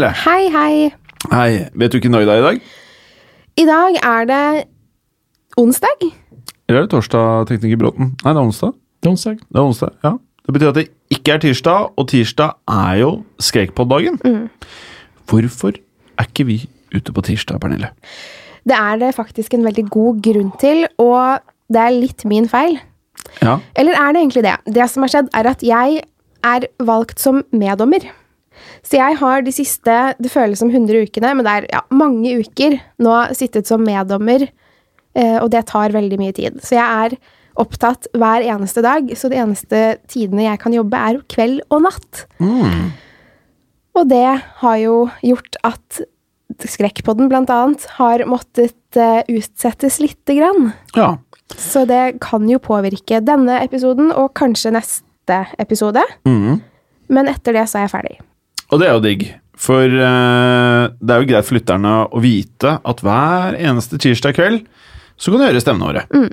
Pernille. Hei, hei! Hei, Vet du ikke når det er i dag? I dag er det onsdag. Eller er det torsdag, tekniker Bråten? Nei, det er onsdag. Det er onsdag. Det er onsdag, ja. Det betyr at det ikke er tirsdag, og tirsdag er jo skrekkpod-dagen. Hvorfor er ikke vi ute på tirsdag, Pernille? Det er det faktisk en veldig god grunn til, og det er litt min feil. Ja. Eller er det egentlig det? Det som har skjedd, er at jeg er valgt som meddommer. Så jeg har de siste, det føles som 100 ukene, men det er ja, mange uker nå sittet som meddommer, eh, og det tar veldig mye tid. Så jeg er opptatt hver eneste dag, så de eneste tidene jeg kan jobbe, er kveld og natt. Og det har jo gjort at Skrekkpodden blant annet har måttet eh, utsettes lite grann. ja. Så det kan jo påvirke denne episoden, og kanskje neste episode. Mm. Men etter det så er jeg ferdig. Og det er jo digg. For uh, det er jo greit for lytterne å vite at hver eneste tirsdag kveld så kan du høre stemmene våre.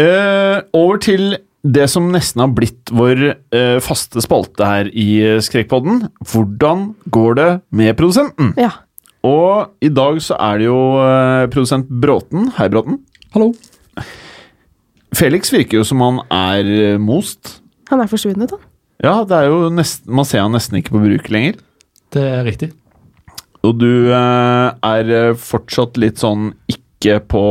Eh, over til det som nesten har blitt vår uh, faste spalte her i Skrekkpodden. Hvordan går det med produsenten? Ja. Og i dag så er det jo produsent Bråten. Hei, Bråten. Hallo. Felix virker jo som han er most. Han er forsvunnet, han. Ja, det er jo nesten, man ser han nesten ikke på bruk lenger. Det er riktig. Og du eh, er eh, fortsatt litt sånn ikke på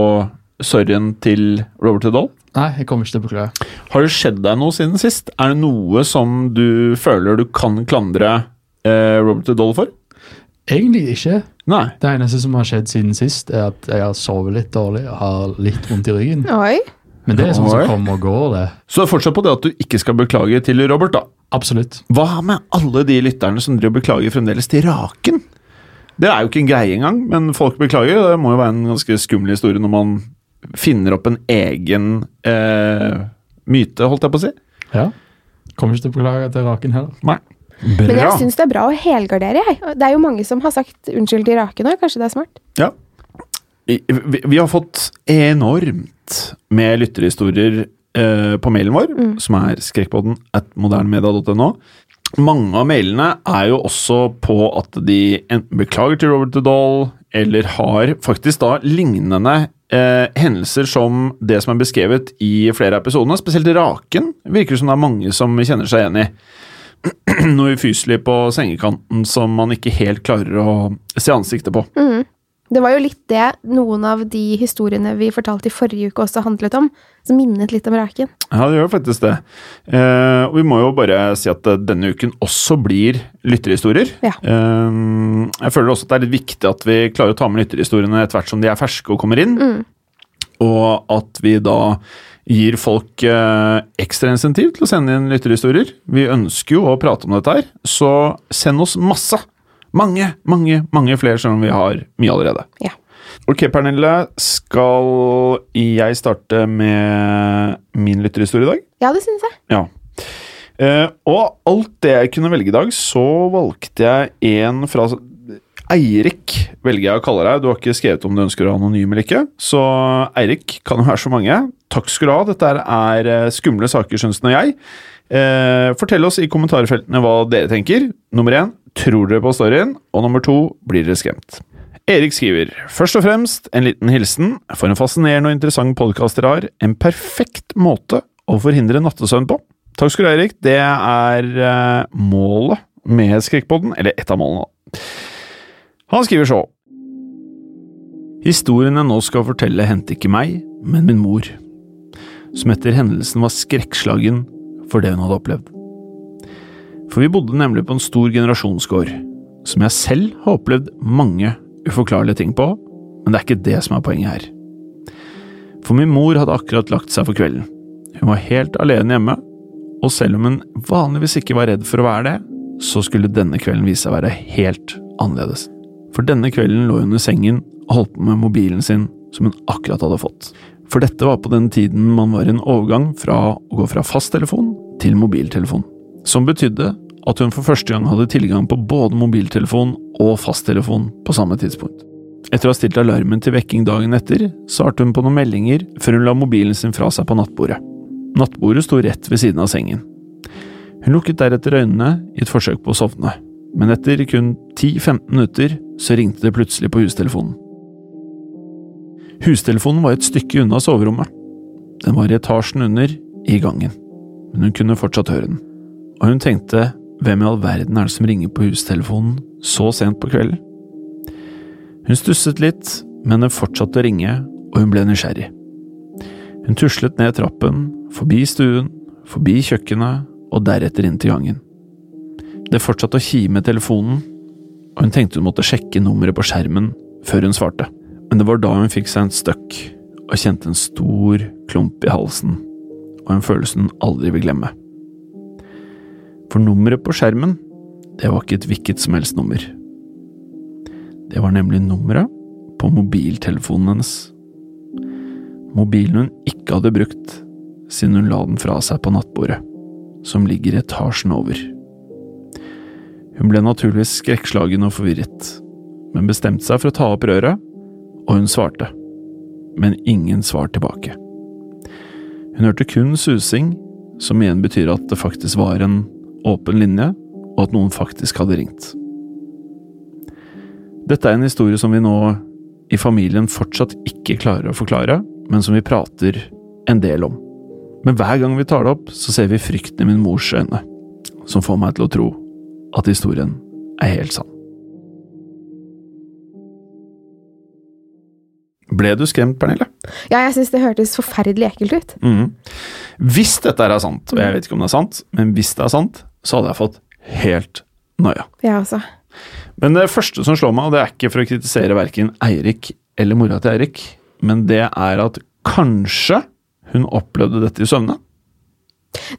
sorryen til Robert Udall? Nei, jeg kommer ikke til å beklage. Har det skjedd deg noe siden sist? Er det noe som du føler du kan klandre eh, Robert Udall for? Egentlig ikke. Nei. Det eneste som har skjedd siden sist, er at jeg har sovet litt dårlig og har litt vondt i ryggen. Oi. Men det er sånn som kommer og går, det. Så det er fortsatt på det at du ikke skal beklage til Robert, da. Absolutt. Hva med alle de lytterne som driver og beklager fremdeles til Raken? Det er jo ikke en greie engang, men folk beklager. Det må jo være en ganske skummel historie når man finner opp en egen eh, myte, holdt jeg på å si. Ja. Kommer ikke til å beklage til Raken heller. Nei. Men jeg syns det er bra å helgardere, jeg. Det er jo mange som har sagt unnskyld til raken òg, Kanskje det er smart? Ja. Vi, vi, vi har fått enormt med lytterhistorier eh, på mailen vår, som er skrekkpodden at modernmedia.no. Mange av mailene er jo også på at de enten beklager til Robert Udall, eller har faktisk da lignende eh, hendelser som det som er beskrevet i flere av episodene. Spesielt Raken virker det som det er mange som kjenner seg igjen i. Noe ufyselig på sengekanten som man ikke helt klarer å se ansiktet på. Det var jo litt det noen av de historiene vi fortalte i forrige uke også handlet om, som minnet litt om Raken. Ja, det gjør faktisk det. Eh, og vi må jo bare si at eh, denne uken også blir lytterhistorier. Ja. Eh, jeg føler også at det er litt viktig at vi klarer å ta med lytterhistoriene etter hvert som de er ferske og kommer inn. Og at vi da gir folk eh, ekstra insentiv til å sende inn lytterhistorier. Vi ønsker jo å prate om dette her, så send oss masse. Mange, mange, mange flere, selv om vi har mye allerede. Ja. Ok, Pernille. Skal jeg starte med min lytterhistorie i dag? Ja, det synes jeg. Ja. Eh, og alt det jeg kunne velge i dag, så valgte jeg en fra Eirik velger jeg å kalle deg. Du har ikke skrevet om du ønsker å være anonym eller ikke, så Eirik kan jo være så mange. Takk skal du ha. Dette er eh, skumle saker, Skjønsten og jeg. Eh, fortell oss i kommentarfeltene hva dere tenker. Nummer én tror dere på storyen? Og nummer to blir dere skremt? Erik skriver først og fremst en liten hilsen. For en fascinerende og interessant podkast dere har. En perfekt måte å forhindre nattesøvn på. Takk skal du ha, Erik. Det er eh, målet med Skrekkpodden. Eller ett av målene. Han skriver så. Historien jeg nå skal fortelle, hendte ikke meg, men min mor, som etter hendelsen var skrekkslagen for det hun hadde opplevd. For vi bodde nemlig på en stor generasjonsgård, som jeg selv har opplevd mange uforklarlige ting på, men det er ikke det som er poenget her. For min mor hadde akkurat lagt seg for kvelden. Hun var helt alene hjemme, og selv om hun vanligvis ikke var redd for å være det, så skulle denne kvelden vise seg å være helt annerledes. For denne kvelden lå hun i sengen og holdt på med mobilen sin, som hun akkurat hadde fått. For dette var på den tiden man var i en overgang fra å gå fra fasttelefon til mobiltelefon. Som betydde at hun for første gang hadde tilgang på både mobiltelefon og fasttelefon på samme tidspunkt. Etter å ha stilt alarmen til vekking dagen etter, svarte hun på noen meldinger før hun la mobilen sin fra seg på nattbordet. Nattbordet sto rett ved siden av sengen. Hun lukket deretter øynene i et forsøk på å sovne, men etter kun 10–15 minutter så ringte det plutselig på hustelefonen. Hustelefonen var et stykke unna soverommet. Den var i etasjen under, i gangen, men hun kunne fortsatt høre den. Og hun tenkte hvem i all verden er det som ringer på hustelefonen så sent på kvelden? Hun stusset litt, men den fortsatte å ringe, og hun ble nysgjerrig. Hun tuslet ned trappen, forbi stuen, forbi kjøkkenet og deretter inn til gangen. Det fortsatte å kime i telefonen, og hun tenkte hun måtte sjekke nummeret på skjermen før hun svarte. Men det var da hun fikk seg en støkk og kjente en stor klump i halsen, og en følelse hun aldri vil glemme. For nummeret på skjermen, det var ikke et hvilket som helst nummer. Det var nemlig nummeret på mobiltelefonen hennes. Mobilen hun ikke hadde brukt siden hun la den fra seg på nattbordet, som ligger etasjen over. Hun ble naturligvis skrekkslagen og forvirret, men bestemte seg for å ta opp røret, og hun svarte, men ingen svar tilbake. Hun hørte kun susing, som igjen betyr at det faktisk var en åpen linje, og at noen faktisk hadde ringt. Dette er en historie som vi nå i familien fortsatt ikke klarer å forklare, men som vi prater en del om. Men hver gang vi tar det opp, så ser vi frykten i min mors øyne, som får meg til å tro at historien er helt sann. Ble du skremt, Pernille? Ja, jeg syns det hørtes forferdelig ekkelt ut. Mm. Hvis dette er sant, og jeg vet ikke om det er sant, men hvis det er sant, så hadde jeg fått helt noia. Jeg også. Men det første som slår meg, og det er ikke for å kritisere verken Eirik eller mora til Eirik, men det er at kanskje hun opplevde dette i søvne.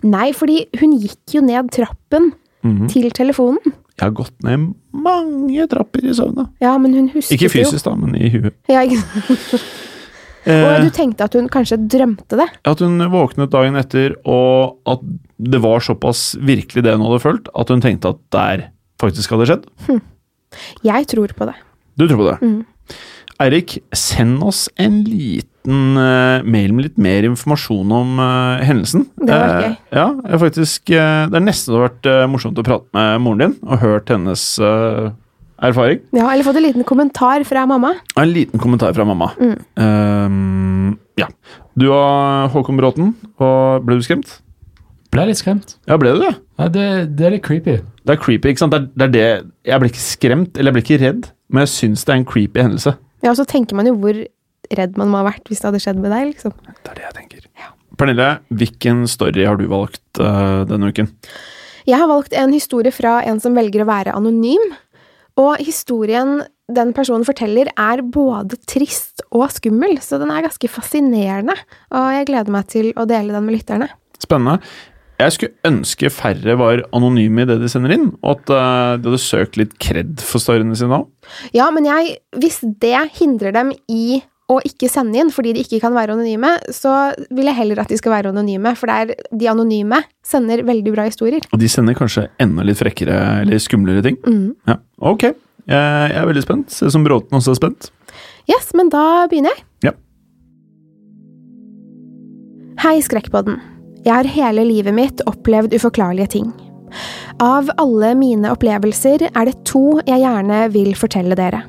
Nei, fordi hun gikk jo ned trappen Mhm. til telefonen. Jeg har gått ned mange trapper i søvne. Ja, men hun husket Ikke fysisk, da, men i huet. Ja, ikke Eh, Og du tenkte at hun kanskje drømte det? At hun våknet dagen etter, og at det var såpass virkelig det hun hadde følt, at hun tenkte at der faktisk hadde skjedd. Hm. Jeg tror på det. Du tror på det? Mm. Eirik, send oss en liten uh, mail med litt mer informasjon om uh, hendelsen. Det var Eh, gøy. ja, faktisk, eh, det er nesten det har vært eh, morsomt å prate med moren din og hørt hennes eh, erfaring. Ja, Eller fått en liten kommentar fra mamma. En liten kommentar fra mamma. Mm. Um, ja. Du og Håkon Bråten, og ble du skremt? Ble litt skremt. Ja, ble du det? Ja, det, det er litt creepy. Det er creepy, ikke sant? Det er, det er det Jeg ble ikke skremt, eller jeg ble ikke redd, men jeg syns det er en creepy hendelse. Ja, og så tenker man jo hvor redd man må ha vært hvis det hadde skjedd med deg, liksom. Det er det jeg tenker. Ja. Pernille, hvilken story har du valgt uh, denne uken? Jeg har valgt en historie fra en som velger å være anonym, og historien den personen forteller er både trist og skummel, så den er ganske fascinerende, og jeg gleder meg til å dele den med lytterne. Spennende. Jeg skulle ønske færre var anonyme i det de sender inn, og at eh, de hadde søkt litt kred for storyene sine òg. Ja, men jeg, hvis det hindrer dem i å ikke sende inn fordi de ikke kan være anonyme, så vil jeg heller at de skal være anonyme, for det er de anonyme sender veldig bra historier. Og de sender kanskje enda litt frekkere eller skumlere ting. Mm. Ja, ok. Jeg er veldig spent. Ser ut som Bråten også er spent. Yes, men da begynner jeg. Ja. Hei, Skrekkpodden. Jeg har hele livet mitt opplevd uforklarlige ting. Av alle mine opplevelser er det to jeg gjerne vil fortelle dere.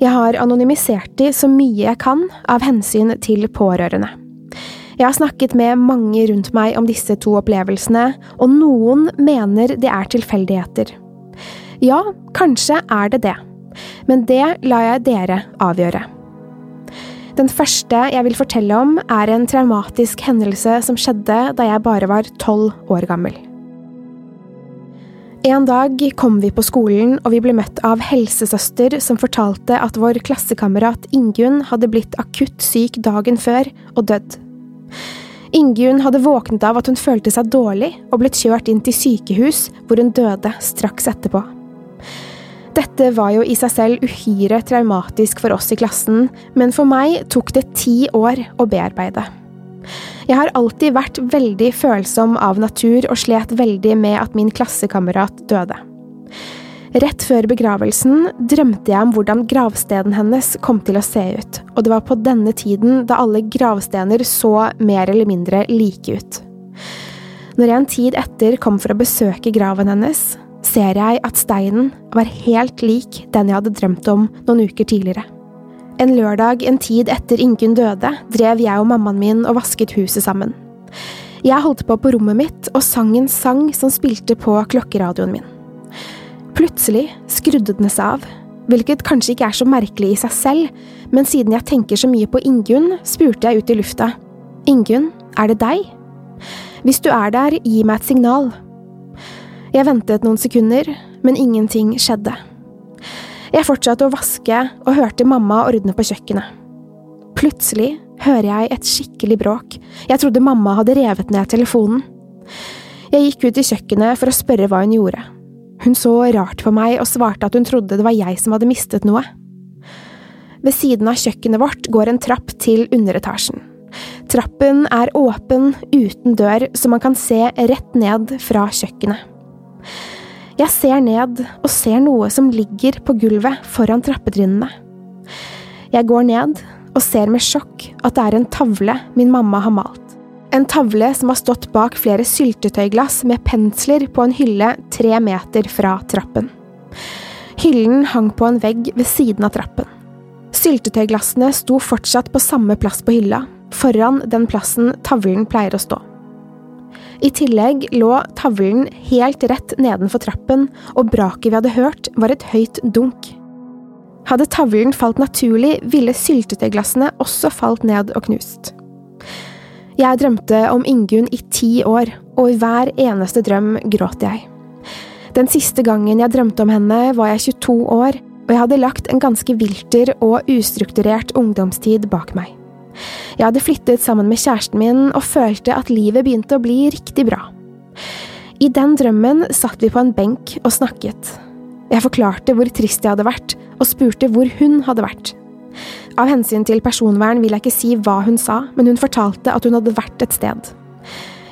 Jeg har anonymisert de så mye jeg kan av hensyn til pårørende. Jeg har snakket med mange rundt meg om disse to opplevelsene, og noen mener det er tilfeldigheter. Ja, kanskje er det det, men det lar jeg dere avgjøre. Den første jeg vil fortelle om, er en traumatisk hendelse som skjedde da jeg bare var tolv år gammel. En dag kom vi på skolen, og vi ble møtt av helsesøster som fortalte at vår klassekamerat Ingunn hadde blitt akutt syk dagen før og dødd. Ingunn hadde våknet av at hun følte seg dårlig og blitt kjørt inn til sykehus, hvor hun døde straks etterpå. Dette var jo i seg selv uhyre traumatisk for oss i klassen, men for meg tok det ti år å bearbeide. Jeg har alltid vært veldig følsom av natur og slet veldig med at min klassekamerat døde. Rett før begravelsen drømte jeg om hvordan gravsteden hennes kom til å se ut, og det var på denne tiden da alle gravstener så mer eller mindre like ut. Når jeg en tid etter kom for å besøke graven hennes, ser jeg at steinen var helt lik den jeg hadde drømt om noen uker tidligere. En lørdag en tid etter Ingunn døde, drev jeg og mammaen min og vasket huset sammen. Jeg holdt på på rommet mitt og sang en sang som spilte på klokkeradioen min. Plutselig skrudde den seg av, hvilket kanskje ikke er så merkelig i seg selv, men siden jeg tenker så mye på Ingunn, spurte jeg ut i lufta. Ingunn, er det deg? Hvis du er der, gi meg et signal. Jeg ventet noen sekunder, men ingenting skjedde. Jeg fortsatte å vaske og hørte mamma ordne på kjøkkenet. Plutselig hører jeg et skikkelig bråk, jeg trodde mamma hadde revet ned telefonen. Jeg gikk ut i kjøkkenet for å spørre hva hun gjorde. Hun så rart på meg og svarte at hun trodde det var jeg som hadde mistet noe. Ved siden av kjøkkenet vårt går en trapp til underetasjen. Trappen er åpen, uten dør, så man kan se rett ned fra kjøkkenet. Jeg ser ned og ser noe som ligger på gulvet foran trappetrinnene. Jeg går ned og ser med sjokk at det er en tavle min mamma har malt. En tavle som har stått bak flere syltetøyglass med pensler på en hylle tre meter fra trappen. Hyllen hang på en vegg ved siden av trappen. Syltetøyglassene sto fortsatt på samme plass på hylla, foran den plassen tavlen pleier å stå. I tillegg lå tavlen helt rett nedenfor trappen, og braket vi hadde hørt, var et høyt dunk. Hadde tavlen falt naturlig, ville syltetøyglassene også falt ned og knust. Jeg drømte om Ingunn i ti år, og i hver eneste drøm gråt jeg. Den siste gangen jeg drømte om henne, var jeg 22 år, og jeg hadde lagt en ganske vilter og ustrukturert ungdomstid bak meg. Jeg hadde flyttet sammen med kjæresten min og følte at livet begynte å bli riktig bra. I den drømmen satt vi på en benk og snakket. Jeg forklarte hvor trist jeg hadde vært, og spurte hvor hun hadde vært. Av hensyn til personvern vil jeg ikke si hva hun sa, men hun fortalte at hun hadde vært et sted.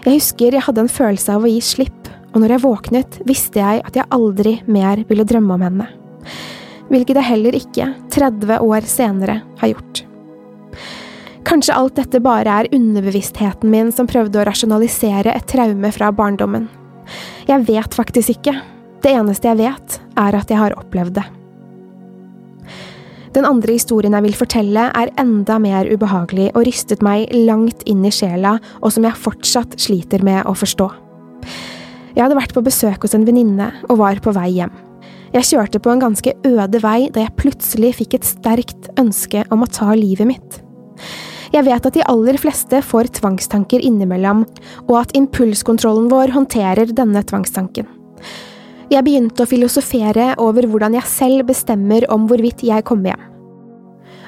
Jeg husker jeg hadde en følelse av å gi slipp, og når jeg våknet, visste jeg at jeg aldri mer ville drømme om henne. Hvilket jeg heller ikke, 30 år senere, har gjort. Kanskje alt dette bare er underbevisstheten min som prøvde å rasjonalisere et traume fra barndommen. Jeg vet faktisk ikke. Det eneste jeg vet, er at jeg har opplevd det. Den andre historien jeg vil fortelle, er enda mer ubehagelig og rystet meg langt inn i sjela, og som jeg fortsatt sliter med å forstå. Jeg hadde vært på besøk hos en venninne og var på vei hjem. Jeg kjørte på en ganske øde vei da jeg plutselig fikk et sterkt ønske om å ta livet mitt. Jeg vet at de aller fleste får tvangstanker innimellom, og at impulskontrollen vår håndterer denne tvangstanken. Jeg begynte å filosofere over hvordan jeg selv bestemmer om hvorvidt jeg kommer hjem.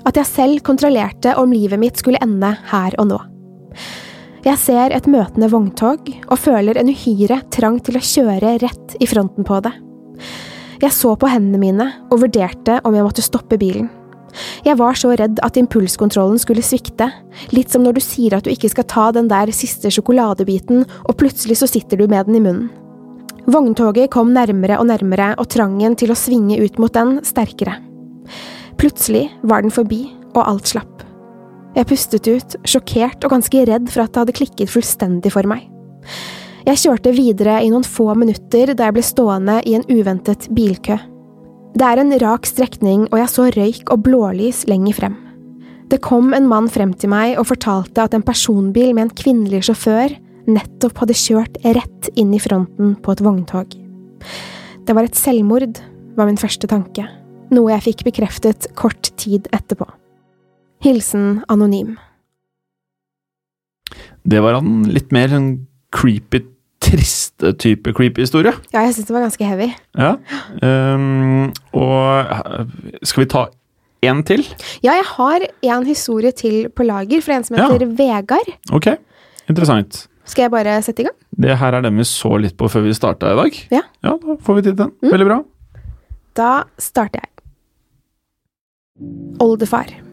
At jeg selv kontrollerte om livet mitt skulle ende her og nå. Jeg ser et møtende vogntog og føler en uhyre trang til å kjøre rett i fronten på det. Jeg så på hendene mine og vurderte om jeg måtte stoppe bilen. Jeg var så redd at impulskontrollen skulle svikte, litt som når du sier at du ikke skal ta den der siste sjokoladebiten, og plutselig så sitter du med den i munnen. Vogntoget kom nærmere og nærmere, og trangen til å svinge ut mot den sterkere. Plutselig var den forbi, og alt slapp. Jeg pustet ut, sjokkert og ganske redd for at det hadde klikket fullstendig for meg. Jeg kjørte videre i noen få minutter da jeg ble stående i en uventet bilkø. Det er en rak strekning, og jeg så røyk og blålys lenger frem. Det kom en mann frem til meg og fortalte at en personbil med en kvinnelig sjåfør nettopp hadde kjørt rett inn i fronten på et vogntog. Det var et selvmord, var min første tanke, noe jeg fikk bekreftet kort tid etterpå. Hilsen anonym. Det var han litt mer en creepy, triste type creepy historie. Ja, jeg syns det var ganske heavy. Ja. Um, og skal vi ta én til? Ja, jeg har en historie til på lager fra en som heter Ja. Vegard. Ok, interessant. Skal jeg bare sette i gang? Det her er den vi så litt på før vi starta i dag. Ja. Ja, da får vi tid til den. Veldig bra. Da starter jeg. Oldefar.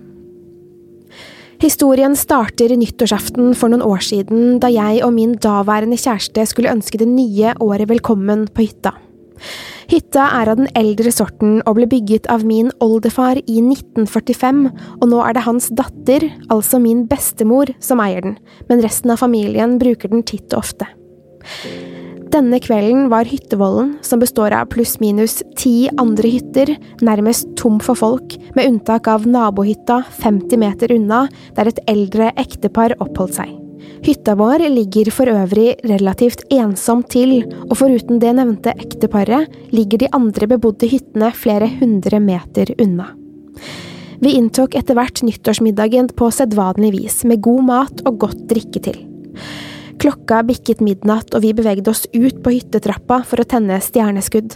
Historien starter nyttårsaften for noen år siden, da jeg og min daværende kjæreste skulle ønske det nye året velkommen på hytta. Hytta er av den eldre sorten og ble bygget av min oldefar i 1945, og nå er det hans datter, altså min bestemor, som eier den, men resten av familien bruker den titt og ofte. Denne kvelden var hyttevollen, som består av pluss-minus ti andre hytter, nærmest tom for folk, med unntak av nabohytta 50 meter unna, der et eldre ektepar oppholdt seg. Hytta vår ligger for øvrig relativt ensomt til, og foruten det nevnte ekteparet ligger de andre bebodde hyttene flere hundre meter unna. Vi inntok etter hvert nyttårsmiddagen på sedvanlig vis, med god mat og godt drikke til. Klokka bikket midnatt, og vi bevegde oss ut på hyttetrappa for å tenne stjerneskudd.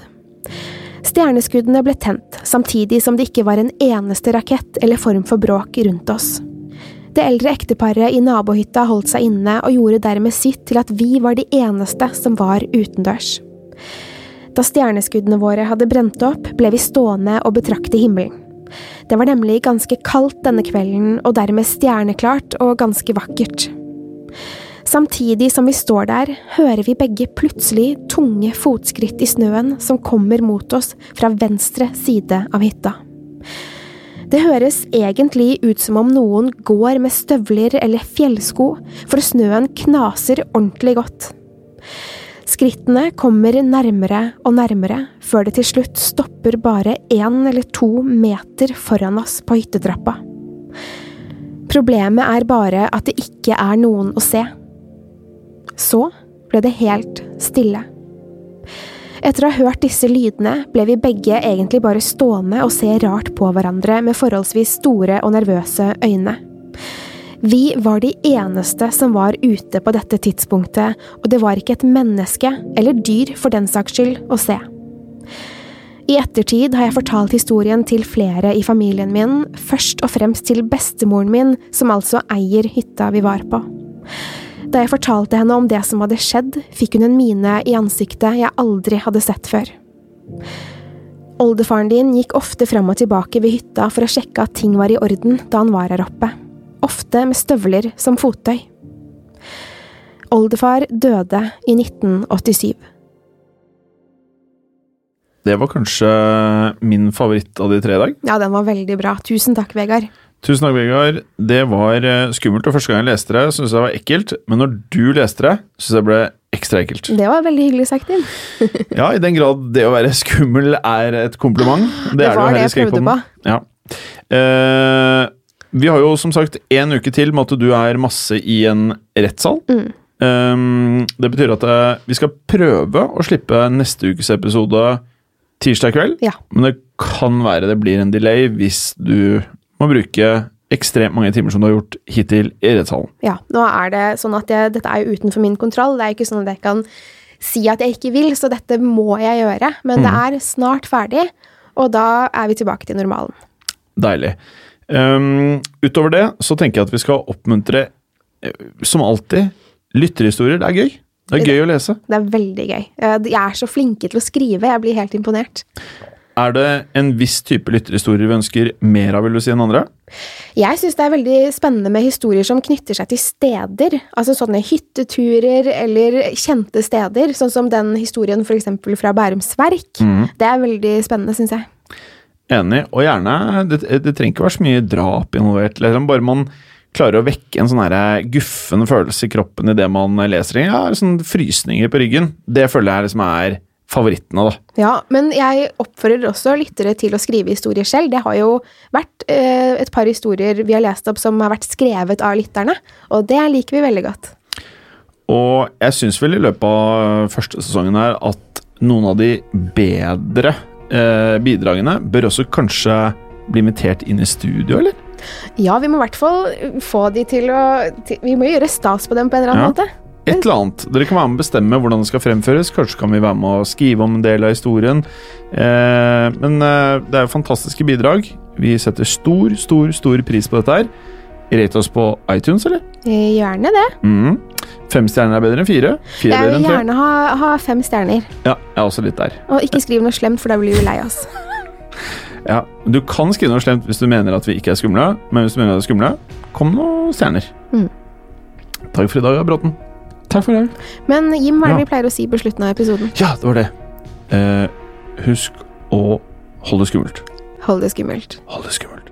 Stjerneskuddene ble tent, samtidig som det ikke var en eneste rakett eller form for bråk rundt oss. Det eldre ekteparet i nabohytta holdt seg inne og gjorde dermed sitt til at vi var de eneste som var utendørs. Da stjerneskuddene våre hadde brent opp, ble vi stående og betrakte himmelen. Det var nemlig ganske kaldt denne kvelden, og dermed stjerneklart og ganske vakkert. Samtidig som vi står der, hører vi begge plutselig tunge fotskritt i snøen som kommer mot oss fra venstre side av hytta. Det høres egentlig ut som om noen går med støvler eller fjellsko, for snøen knaser ordentlig godt. Skrittene kommer nærmere og nærmere, før det til slutt stopper bare én eller to meter foran oss på hyttetrappa. Problemet er bare at det ikke er noen å se. Så ble det helt stille. Etter å ha hørt disse lydene ble vi begge egentlig bare stående og se rart på hverandre med forholdsvis store og nervøse øyne. Vi var de eneste som var ute på dette tidspunktet, og det var ikke et menneske, eller dyr for den saks skyld, å se. I ettertid har jeg fortalt historien til flere i familien min, først og fremst til bestemoren min, som altså eier hytta vi var på. Da jeg fortalte henne om det som hadde skjedd, fikk hun en mine i ansiktet jeg aldri hadde sett før. Oldefaren din gikk ofte fram og tilbake ved hytta for å sjekke at ting var i orden da han var her oppe, ofte med støvler som fottøy. Oldefar døde i 1987. Det var kanskje min favoritt av de tre i dag. Ja, den var veldig bra. Tusen takk, Vegard. Tusen takk, Vegard. Det var eh, skummelt, og første gang jeg leste det, syntes jeg det var ekkelt. Men når du leste det, syntes jeg det ble ekstra ekkelt. Det var veldig hyggelig sagt, Inn. Ja, i den grad det å være skummel er et kompliment. Det, Det var det jeg prøvde på. Ja. Eh, vi har jo som sagt en uke til med at du er masse i en rettssal. Mm. Eh, det betyr at eh, vi skal prøve å slippe neste ukes episode tirsdag kveld, Ja. men det kan være det blir en delay hvis du må bruke ekstremt mange timer som du har gjort hittil i rettshallen. Ja, nå er det sånn at jeg, dette er jo utenfor min kontroll. Det er ikke sånn at jeg kan si at jeg ikke vil, så dette må jeg gjøre. Men det er snart ferdig, og da er vi tilbake til normalen. Deilig. Um, utover det så tenker jeg at vi skal oppmuntre, eh, som alltid, lytterhistorier. Det er gøy. Det er gøy å lese. Det er veldig gøy. Eh, Jeg er så flinke til å skrive, jeg blir helt imponert. Er det en viss type lytterhistorier vi ønsker mer av, vil du si, enn andre? Jeg syns det er veldig spennende med historier som knytter seg til steder. Altså sånne hytteturer eller kjente steder, sånn som den historien eksempel fra Bærums Verk. Mm. Det er veldig spennende, syns jeg. Enig. Og gjerne Det, det trenger ikke være så mye drap involvert. Liksom bare man klarer å vekke en sånn her guffen følelse i kroppen i det man leser. Ja, sånn frysninger på ryggen. Det føler jeg liksom er favorittene, da. Ja, men jeg oppfordrer også lyttere til å skrive historier selv. Det har jo vært eh, et par historier vi har lest opp som har vært skrevet av lytterne, og det liker vi veldig godt. Og jeg syns vel i løpet av første sesongen her at noen av de bedre eh, bidragene bør også kanskje bli invitert inn i studio, eller? Ja, vi må i hvert fall få de til å til, Vi må gjøre stas på dem på en eller annen Ja. måte. Et eller annet. Dere kan være med å bestemme hvordan det skal fremføres. Kanskje kan vi være med å skrive om en del av historien. Eh, men eh, det er jo fantastiske bidrag. Vi setter stor, stor, stor pris på dette her. Rate oss på iTunes, eller? Gjerne det. Mm. Fem stjerner er bedre enn fire. Fire Jeg vil gjerne ha, ha fem stjerner. Ja, jeg er også litt der. Og ikke skriv noe slemt, for da blir vi lei oss. Ja, Du kan skrive noe slemt hvis du mener at vi ikke er skumle, men hvis du mener at vi er skumle, kom noen stjerner. Mm. Takk for i dag, Bråten. Takk for i dag. Men Jim, hva er det vi pleier å si på slutten av episoden? Ja, det var det. Eh, husk å holde det skummelt. Hold det skummelt. Hold det skummelt.